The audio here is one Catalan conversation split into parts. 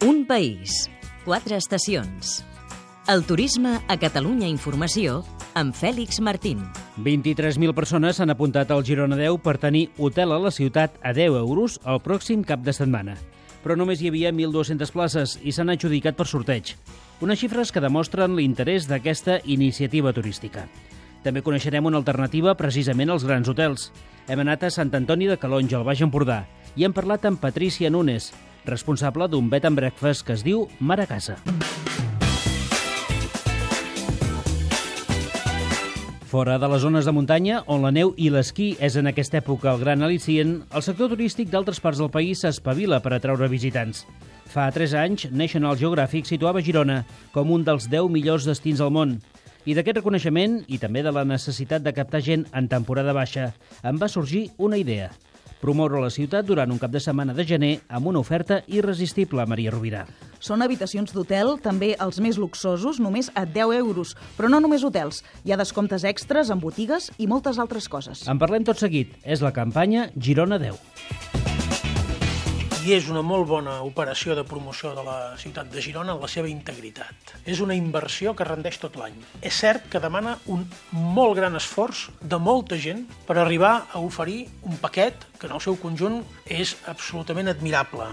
Un país, quatre estacions. El turisme a Catalunya Informació amb Fèlix Martín. 23.000 persones s'han apuntat al Girona 10 per tenir hotel a la ciutat a 10 euros el pròxim cap de setmana. Però només hi havia 1.200 places i s'han adjudicat per sorteig. Unes xifres que demostren l'interès d'aquesta iniciativa turística. També coneixerem una alternativa precisament als grans hotels. Hem anat a Sant Antoni de Calonja, al Baix Empordà, i hem parlat amb Patricia Nunes, responsable d'un bed and breakfast que es diu Mar a Casa. Fora de les zones de muntanya, on la neu i l'esquí és en aquesta època el gran al·licient, el sector turístic d'altres parts del país s'espavila per atraure visitants. Fa 3 anys, National Geographic situava Girona com un dels 10 millors destins al món. I d'aquest reconeixement, i també de la necessitat de captar gent en temporada baixa, en va sorgir una idea – promoure la ciutat durant un cap de setmana de gener amb una oferta irresistible, Maria Rovira. Són habitacions d'hotel, també els més luxosos, només a 10 euros. Però no només hotels. Hi ha descomptes extras en botigues i moltes altres coses. En parlem tot seguit. És la campanya Girona 10 i és una molt bona operació de promoció de la ciutat de Girona en la seva integritat. És una inversió que rendeix tot l'any. És cert que demana un molt gran esforç de molta gent per arribar a oferir un paquet que en el seu conjunt és absolutament admirable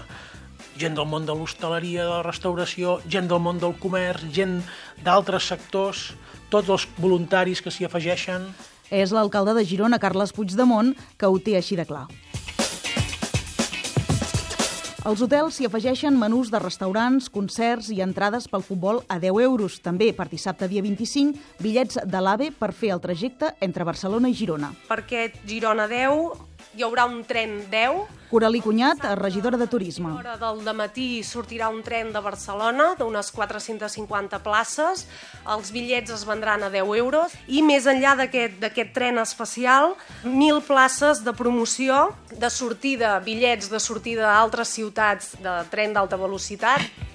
gent del món de l'hostaleria, de la restauració, gent del món del comerç, gent d'altres sectors, tots els voluntaris que s'hi afegeixen. És l'alcalde de Girona, Carles Puigdemont, que ho té així de clar. Als hotels s'hi afegeixen menús de restaurants, concerts i entrades pel futbol a 10 euros. També, per dissabte dia 25, bitllets de l'AVE per fer el trajecte entre Barcelona i Girona. Per aquest Girona 10 hi haurà un tren 10. Coralí Cunyat, regidora de Turisme. A l'hora del matí sortirà un tren de Barcelona d'unes 450 places. Els bitllets es vendran a 10 euros. I més enllà d'aquest tren especial, 1.000 places de promoció, de sortida, bitllets de sortida a altres ciutats de tren d'alta velocitat.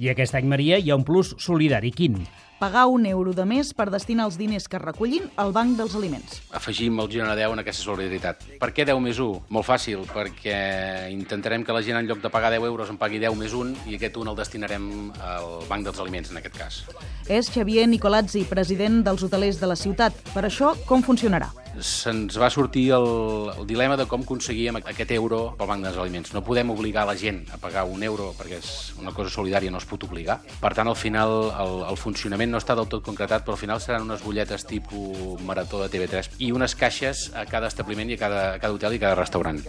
I aquest any, Maria, hi ha un plus solidari. Quin? pagar un euro de més per destinar els diners que recullin al Banc dels Aliments. Afegim el Girona 10 en aquesta solidaritat. Per què 10 més 1? Molt fàcil, perquè intentarem que la gent en lloc de pagar 10 euros en pagui 10 més 1 i aquest 1 el destinarem al Banc dels Aliments, en aquest cas. És Xavier Nicolazzi, president dels hotelers de la ciutat. Per això, com funcionarà? Se'ns va sortir el, el dilema de com aconseguíem aquest euro pel Banc dels Aliments. No podem obligar la gent a pagar un euro perquè és una cosa solidària, no es pot obligar. Per tant, al final, el, el funcionament no està del tot concretat, però al final seran unes butlletes tipus marató de TV3 i unes caixes a cada establiment i a cada, a cada hotel i cada restaurant.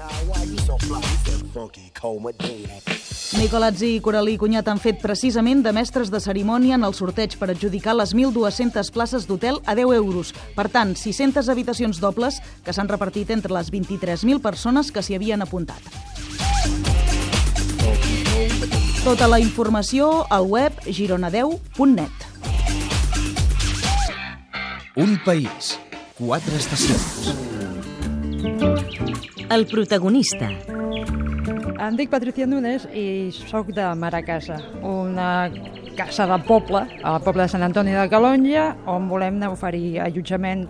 Nicolazzi i Coralí Cunyat han fet precisament de mestres de cerimònia en el sorteig per adjudicar les 1.200 places d'hotel a 10 euros. Per tant, 600 habitacions dobles que s'han repartit entre les 23.000 persones que s'hi havien apuntat. Tota la informació al web gironadeu.net. Un país, quatre estacions. El protagonista. Em dic Patricia Nunes i sóc de Maracasa, una casa de poble, al poble de Sant Antoni de Calonja, on volem oferir allotjament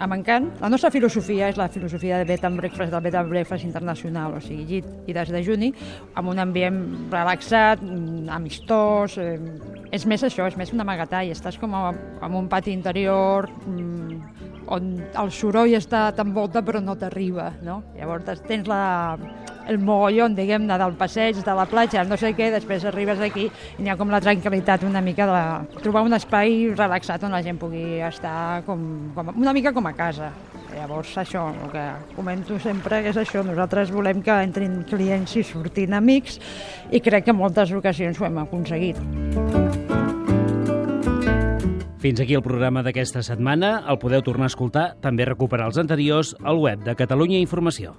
amb encant. La nostra filosofia és la filosofia de Bed and Breakfast, del Bed and Breakfast internacional, o sigui, llit i des de juni, amb un ambient relaxat, amistós, eh, és més això, és més un amagatall, estàs com a, en un pati interior, mm, on el soroll està t'envolta però no t'arriba, no? Llavors tens la, el mogollon, diguem-ne, del passeig, de la platja, no sé què, després arribes aquí i n'hi ha com la tranquil·litat una mica de trobar un espai relaxat on la gent pugui estar com, com, una mica com a casa. Llavors, això, el que comento sempre és això, nosaltres volem que entrin clients i surtin amics i crec que en moltes ocasions ho hem aconseguit. Fins aquí el programa d'aquesta setmana. El podeu tornar a escoltar, també recuperar els anteriors, al web de Catalunya Informació.